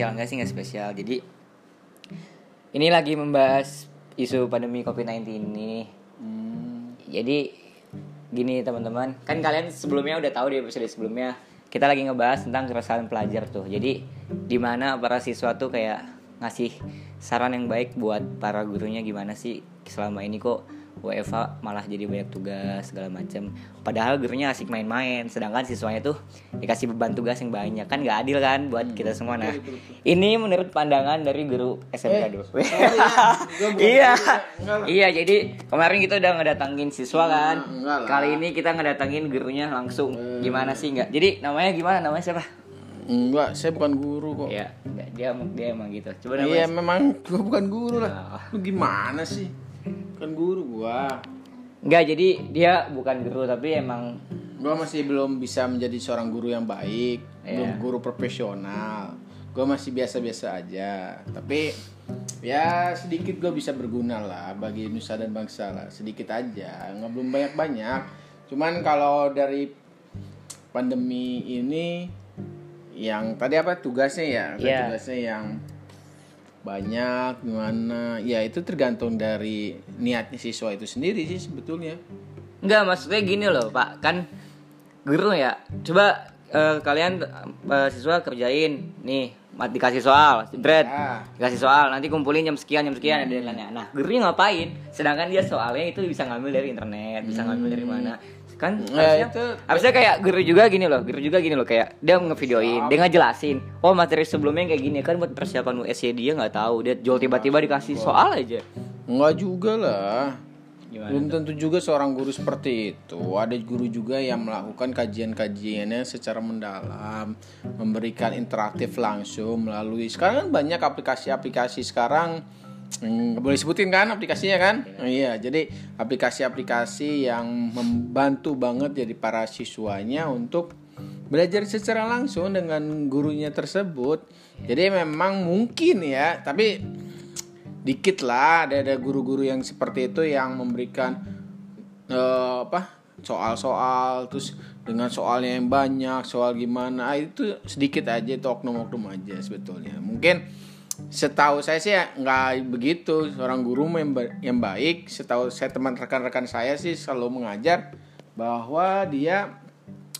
spesial enggak sih nggak spesial? Jadi ini lagi membahas isu pandemi covid-19 ini. Hmm. jadi gini teman-teman. Kan kalian sebelumnya udah tahu di episode sebelumnya kita lagi ngebahas tentang keresahan pelajar tuh. Jadi di mana para siswa tuh kayak ngasih saran yang baik buat para gurunya gimana sih selama ini kok WFA malah jadi banyak tugas segala macam padahal gurunya asik main-main sedangkan siswanya tuh dikasih beban tugas yang banyak kan nggak adil kan buat kita semua nah ini menurut pandangan dari guru SMK dulu ya, gua bukan iya ya. Lah. iya jadi kemarin kita udah ngedatangin siswa kan enggak lah. kali ini kita ngedatangin gurunya langsung gimana sih nggak jadi namanya gimana namanya siapa Enggak, saya bukan guru kok. Iya, dia dia emang gitu. Coba namanya. Iya, memang gua bukan guru lah. Ah. Lu gimana sih? Bukan guru gua. Enggak, jadi dia bukan guru tapi emang Gua masih belum bisa menjadi seorang guru yang baik, belum Iya. guru profesional. Gua masih biasa-biasa aja. Tapi ya sedikit gua bisa berguna lah bagi nusa dan bangsa lah. Sedikit aja, nggak belum banyak-banyak. Cuman kalau dari pandemi ini yang tadi apa tugasnya ya? Iya. Tugasnya yang banyak gimana? Ya itu tergantung dari niatnya siswa itu sendiri sih sebetulnya. enggak maksudnya gini loh, Pak. Kan guru ya. Coba eh, kalian eh, siswa kerjain nih mat dikasih soal, jebret. Ya. Dikasih soal, nanti kumpulin jam sekian, jam sekian ada deadline-nya. Nah, gurunya ngapain? Sedangkan dia soalnya itu bisa ngambil dari internet, bisa ngambil dari mana? Kan Ya, harusnya, itu- harusnya kayak guru juga gini loh, guru juga gini loh kayak dia ngevideoin, dia ngejelasin. Oh, materi sebelumnya kayak gini kan buat persiapan USC dia nggak tahu. Dia jual tiba-tiba dikasih soal aja. Enggak juga lah. Gimana Belum tentu juga seorang guru seperti itu. Ada guru juga yang melakukan kajian-kajiannya secara mendalam, memberikan interaktif langsung melalui. Sekarang kan banyak aplikasi-aplikasi sekarang Hmm, boleh sebutin kan aplikasinya kan? Iya, jadi aplikasi-aplikasi yang membantu banget jadi para siswanya untuk belajar secara langsung dengan gurunya tersebut. Jadi memang mungkin ya, tapi dikit lah. Ada ada guru-guru yang seperti itu yang memberikan eh, apa soal-soal terus dengan soalnya yang banyak soal gimana itu sedikit aja itu oknum-oknum aja sebetulnya. Mungkin setahu saya sih ya nggak begitu. Seorang guru yang, yang baik. Setahu saya teman rekan-rekan saya sih selalu mengajar bahwa dia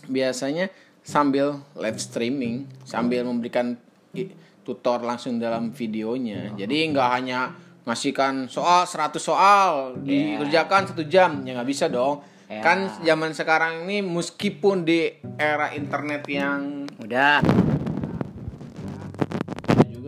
biasanya sambil live streaming sambil memberikan tutor langsung dalam videonya. Jadi nggak hanya ngasihkan soal 100 soal dikerjakan satu jam ya nggak bisa dong. Ya. kan zaman sekarang ini meskipun di era internet yang Udah.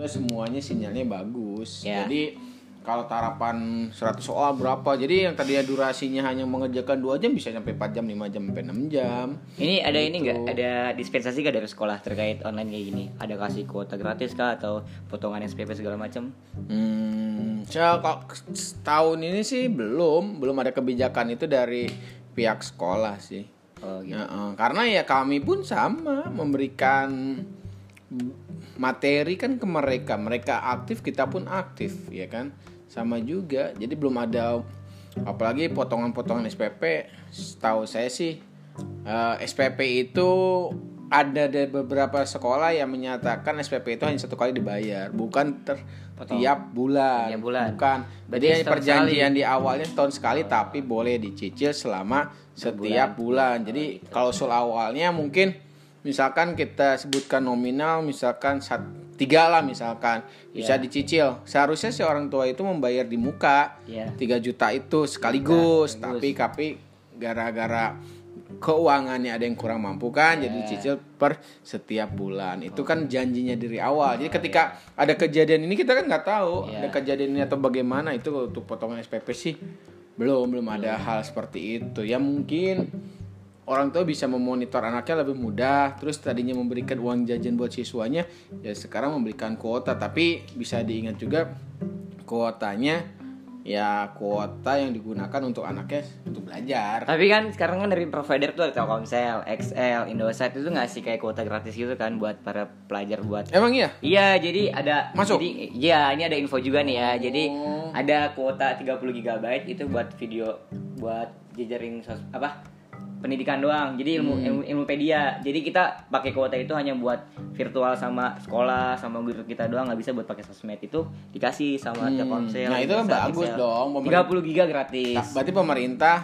Semuanya sinyalnya bagus. Ya. Jadi kalau tarapan 100 soal berapa? Jadi yang tadinya durasinya hanya mengerjakan 2 jam bisa sampai 4 jam, 5 jam, sampai 6 jam. Ini ada ini Gitu. nggak? Ada dispensasi gak dari sekolah terkait online kayak gini? Ada kasih kuota gratis kah atau potongan SPP segala macam? Hmm, saya kok tahun ini sih belum, belum ada kebijakan itu dari pihak sekolah sih. Oh gitu. Karena ya kami pun sama memberikan materi kan ke mereka, mereka aktif kita pun aktif, ya kan, sama juga. Jadi belum ada apalagi potongan-potongan SPP. Setahu saya sih eh, SPP itu ada dari beberapa sekolah yang menyatakan SPP itu hanya satu kali dibayar, bukan ter tiap bulan. Tiap bulan. Bukan. Berarti Jadi perjanjian di awalnya setahun sekali tapi boleh dicicil selama setiap bulan. Jadi kalau soal awalnya mungkin misalkan kita sebutkan nominal misalkan sat, tiga lah misalkan bisa dicicil. Seharusnya si orang tua itu membayar di muka Iya. 3 juta itu sekaligus, tapi tapi gara-gara keuangannya ada yang kurang mampu kan jadi dicicil per setiap bulan. Itu kan janjinya dari awal. Jadi ketika ada kejadian ini kita kan nggak tahu Iya. ada kejadian ini atau bagaimana. Itu untuk potongan SPP sih belum belum ada hal seperti itu. Ya mungkin orang tua bisa memonitor anaknya lebih mudah terus tadinya memberikan uang jajan buat siswanya ya sekarang memberikan kuota tapi bisa diingat juga kuotanya ya kuota yang digunakan untuk anaknya untuk belajar Tapi kan sekarang kan dari provider tuh ada Telkomsel, XL, Indosat itu ngasih kayak kuota gratis gitu kan buat para pelajar buat emang iya Iya, jadi ada Masuk? Jadi iya, ini ada info juga nih ya. Jadi Oh. ada kuota 30 GB itu buat video buat jejaring sos apa? Pendidikan doang. Jadi ilmu ilmu ilmupedia. Jadi kita pakai kuota itu hanya buat virtual sama sekolah sama guru kita doang nggak bisa buat pakai sosmed itu dikasih sama Telkomsel. Nah, itu kan bagus Telkomsel. dong, pemerintah- 30 giga gratis. Nah, berarti pemerintah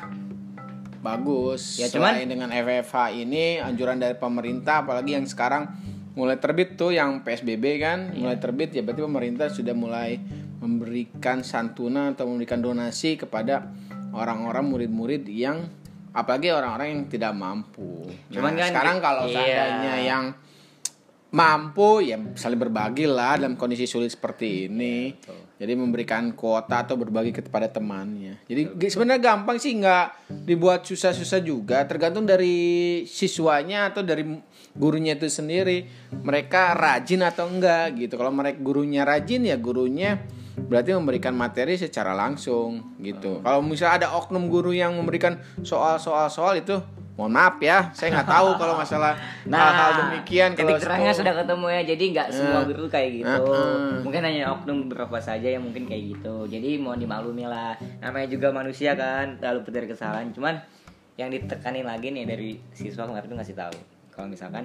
bagus. Ya, cuman- Selain dengan FFH ini anjuran dari pemerintah apalagi yang sekarang mulai terbit tuh yang PSBB kan Iya. mulai terbit ya berarti pemerintah sudah mulai memberikan santunan atau memberikan donasi kepada orang-orang murid-murid yang apalagi orang-orang yang tidak mampu. Nah, Cuman kan- sekarang kalau iya. seandainya yang mampu ya saling berbagi lah dalam kondisi sulit seperti ini. Jadi memberikan kuota atau berbagi kepada temannya. Jadi sebenarnya gampang sih nggak dibuat susah-susah juga. Tergantung dari siswanya atau dari gurunya itu sendiri. Mereka rajin atau enggak gitu. Kalau mereka gurunya rajin ya gurunya berarti memberikan materi secara langsung gitu. Kalau misalnya ada oknum guru yang memberikan soal-soal soal itu mohon maaf ya, saya nggak tahu kalau masalah hal-hal demikian kalau Nah, titik terangnya sudah ketemu ya. Jadi nggak semua Nah. guru kayak gitu. Nah, Mungkin hanya oknum beberapa saja yang mungkin kayak gitu. Jadi mohon dimaklumi lah. Namanya juga manusia kan, terlalu dari kesalahan. Cuman yang ditekanin lagi nih dari siswa kemarin tuh ngasih tahu. Kalau misalkan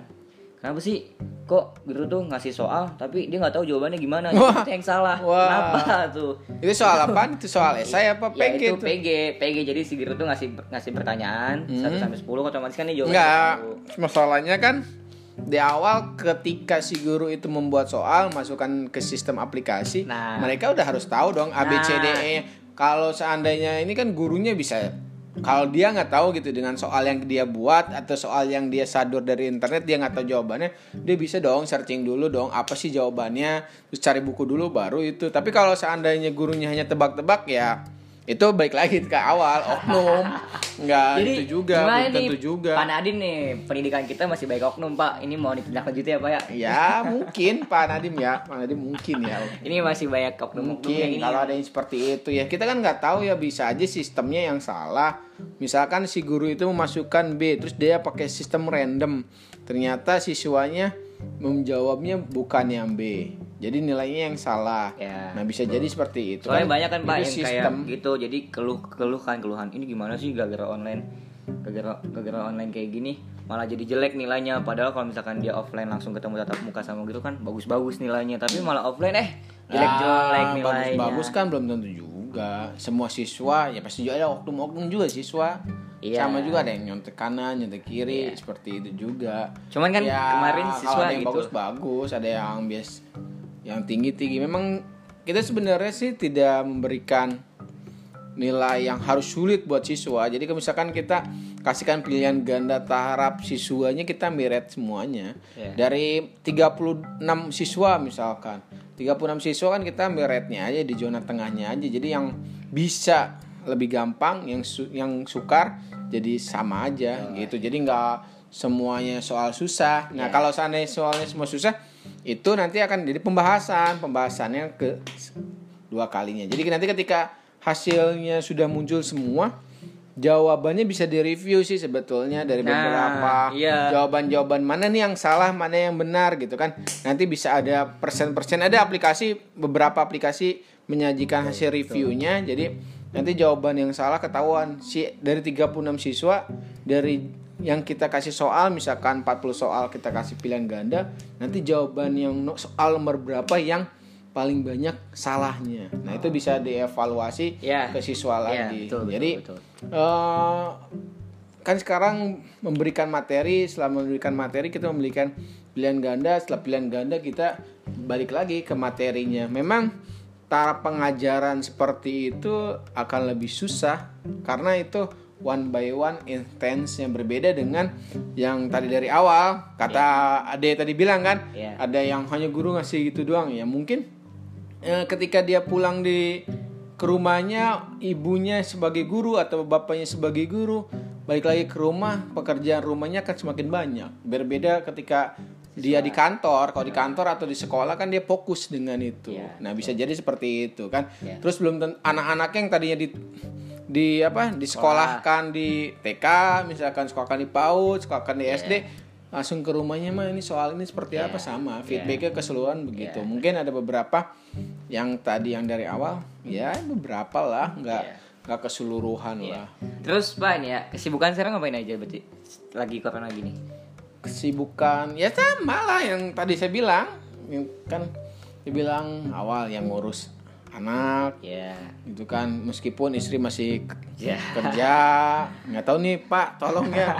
Kenapa sih kok guru tuh ngasih soal tapi dia nggak tahu jawabannya gimana? Wah. Itu yang salah. Wah. Kenapa tuh? Itu soal apa? Itu soal esai apa Ya PG itu tuh? PG, PG jadi si guru tuh ngasih ngasih pertanyaan 1 sampai 10 otomatis kan dia jawabannya Enggak, tahu. masalahnya kan di awal ketika si guru itu membuat soal masukkan ke sistem aplikasi, Nah. mereka udah harus tahu dong A B C D E. Kalau seandainya ini kan gurunya bisa kalau dia nggak tahu gitu dengan soal yang dia buat atau soal yang dia sadur dari internet dia nggak tahu jawabannya dia bisa dong searching dulu dong apa sih jawabannya terus cari buku dulu baru itu. Tapi kalau seandainya gurunya hanya tebak-tebak ya itu baik lagi ke awal oknum nggak Jadi itu juga belum nih, tentu juga Pak Nadiem nih pendidikan kita masih baik oknum Pak. Ini mau ditindaklanjuti ya Pak ya? Ya mungkin Pak Nadim ya, Pak Nadim mungkin ya. Ini masih banyak yang Mungkin ini. kalau ya. ada yang seperti itu ya kita kan nggak tahu ya bisa aja sistemnya yang salah. Misalkan si guru itu memasukkan B terus dia pakai sistem random. Ternyata siswanya menjawabnya bukan yang B. Jadi nilainya yang salah. Ya. Nah bisa jadi seperti itu. Soalnya banyak kan Pak yang sistem. kayak gitu. Jadi keluh keluh kan keluhan. Ini gimana sih gara-gara online? Gara-gara gara online kayak gini malah jadi jelek nilainya padahal kalau misalkan dia offline langsung ketemu tatap muka sama gitu kan bagus-bagus nilainya tapi malah offline eh jelek-jelek Ah, nilainya Bagus-bagus kan belum tentu juga. Semua siswa ya pasti juga ada oknum-oknum juga siswa. Iya. Sama juga ada yang nyontek kanan, nyontek kiri, seperti itu juga. Cuman kan kemarin kalau siswa ada yang gitu. bagus-bagus, ada yang bias yang tinggi-tinggi. Memang kita sebenarnya sih tidak memberikan nilai yang harus sulit buat siswa. Jadi kalau misalkan kita kasihkan pilihan ganda tahap siswanya kita miret semuanya. Iya. Dari 36 siswa misalkan. 36 siswa kan kita miretnya aja di zona tengahnya aja. Jadi yang bisa lebih gampang, yang su- yang sukar jadi sama aja gitu. Jadi nggak semuanya soal susah. Nah, kalau seandainya soalnya semua susah, itu nanti akan jadi pembahasan. Pembahasannya ke dua kalinya. Jadi nanti ketika hasilnya sudah muncul semua, jawabannya bisa direview sih sebetulnya dari Nah, beberapa iya. jawaban-jawaban mana nih yang salah, mana yang benar gitu kan. Nanti bisa ada persen-persen ada aplikasi beberapa aplikasi menyajikan hasil reviewnya. Jadi nanti jawaban yang salah ketahuan si dari 36 siswa dari yang kita kasih soal misalkan 40 soal kita kasih pilihan ganda, nanti jawaban yang soal nomor berapa yang paling banyak salahnya. Nah, itu bisa dievaluasi Ya. ke siswa Ya, lagi. betul, betul, Jadi betul. eh, kan sekarang memberikan materi, setelah memberikan materi kita memberikan pilihan ganda, setelah pilihan ganda kita balik lagi ke materinya. Memang cara pengajaran seperti itu akan lebih susah karena itu one by one intense yang berbeda dengan yang tadi dari awal. Kata Ade tadi bilang kan Iya. ada yang hanya guru ngasih gitu doang. Ya mungkin eh, ketika dia pulang di ke rumahnya ibunya sebagai guru atau bapaknya sebagai guru balik lagi ke rumah pekerjaan rumahnya akan semakin banyak. Berbeda ketika dia di kantor kalau di kantor atau di sekolah kan dia fokus dengan itu. Iya, nah bisa jadi seperti itu kan? Iya. terus belum anak-anak yang tadinya di di apa disekolahkan di TK misalkan sekolahkan di PAUD sekolahkan di SD langsung ke rumahnya mah ini soal ini seperti apa? Sama feedbacknya keseluruhan begitu. Mungkin ada beberapa yang tadi yang dari awal ya beberapa lah nggak nggak keseluruhan Iya. lah. Terus Pak ini ya, kesibukan sekarang ngapain aja berarti? Lagi corona gini. Kesibukan ya sama lah yang tadi saya bilang yang kan dibilang awal yang ngurus anak Ya. itu kan meskipun istri masih Ya. kerja nggak tahu nih pak tolong ya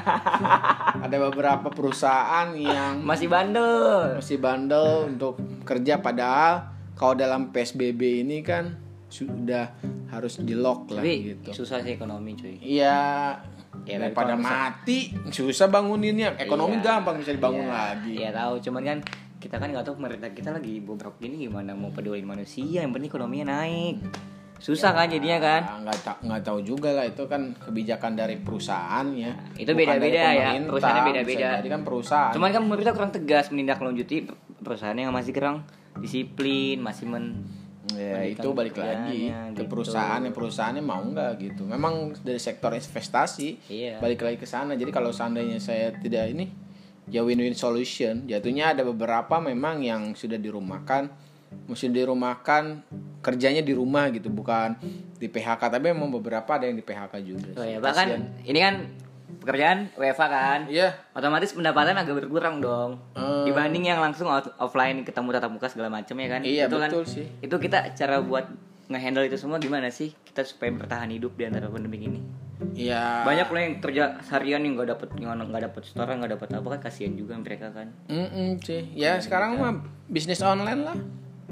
ada beberapa perusahaan yang Masih bandel. masih bandel untuk kerja padahal kalau dalam psbb ini kan sudah harus di lock lah Tapi gitu susah sih ekonomi cuy. iya Ya, daripada mati susah banguninnya ekonomi Iya. gampang bisa dibangun Iya. lagi Iya tahu, cuman kan kita kan nggak tahu pemerintah kita lagi bobrok gini gimana mau pedulin manusia, yang penting ekonominya naik. Susah kan jadinya kan? Nggak tahu nggak tahu juga lah itu kan kebijakan dari perusahaan ya itu Bukan beda-beda dari ya, perusahaannya beda-beda. Bisa jadi kan perusahaan Cuman kan pemerintah kurang tegas menindaklanjuti perusahaan yang masih kurang disiplin, masih men ya itu balik lagi ke gitu. perusahaan yang perusahaannya mau nggak gitu. Memang dari sektor investasi Iya. balik lagi ke sana. Jadi kalau seandainya saya tidak ini ya win-win solution. Jatuhnya ada beberapa memang yang sudah dirumahkan. Mesti dirumahkan kerjanya di rumah gitu bukan di PHK tapi memang beberapa ada yang di PHK juga Oh ya, bahkan ini kan pekerjaan WFA kan. iya Otomatis pendapatan agak berkurang dong. Eh. Dibanding yang langsung out- offline ketemu tatap muka segala macam ya kan. Iya, itu betul kan, sih. Itu kita cara buat ngehandle itu semua gimana sih? Kita supaya bertahan hidup di antara pandemi ini. iya Banyak loh yang kerja seharian yang nggak dapet nggak dapet setoran nggak dapet apa kan kasihan juga mereka kan. Mm-mm, sih. Ya sekarang mah bisnis online lah.